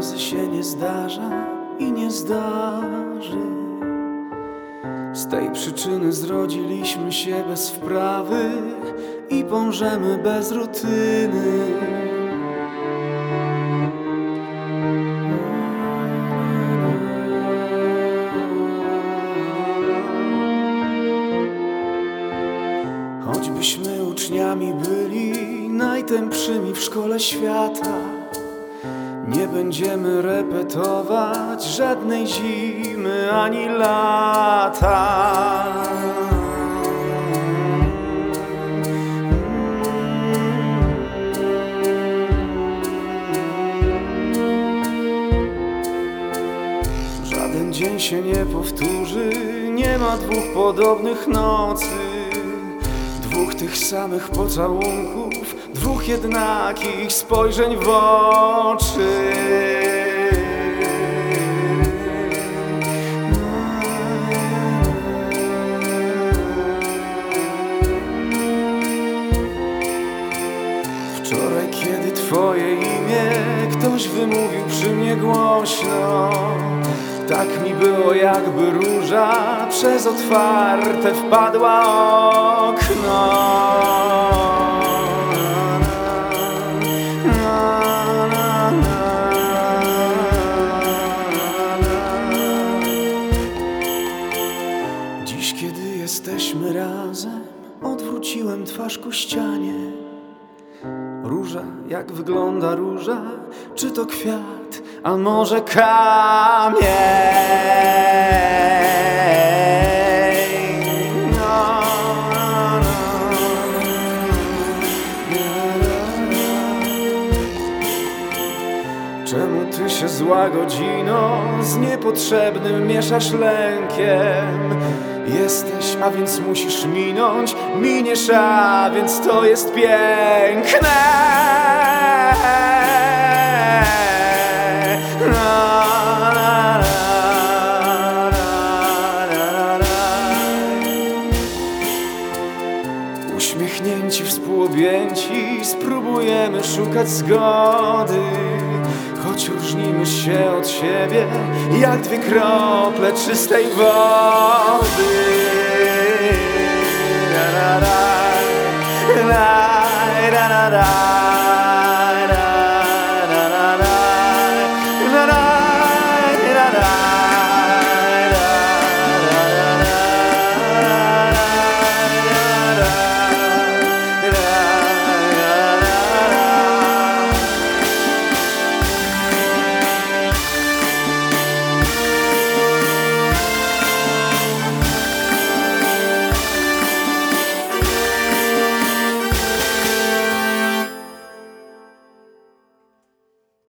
razy się nie zdarza i nie zdarzy. Z tej przyczyny zrodziliśmy się bez wprawy i pomrzemy bez rutyny. Choćbyśmy uczniami byli najtępszymi w szkole świata, nie będziemy repetować żadnej zimy ani lata. Żaden dzień się nie powtórzy, nie ma dwóch podobnych nocy. Dwóch tych samych pocałunków, jednakich spojrzeń w oczy. Wczoraj, kiedy twoje imię ktoś wymówił przy mnie głośno Tak mi było jakby róża przez otwarte wpadła okno jesteśmy razem, odwróciłem twarz ku ścianie Róża, jak wygląda róża? Czy to kwiat, a może kamień? No, no, no. Czemu ty się zła godzino z niepotrzebnym mieszasz lękiem? Jesteś, a więc musisz minąć, miniesz, a więc to jest piękne. Uśmiechnięci, współobjęci, spróbujemy szukać zgody. Choć różnimy się od siebie, jak dwie krople czystej wody.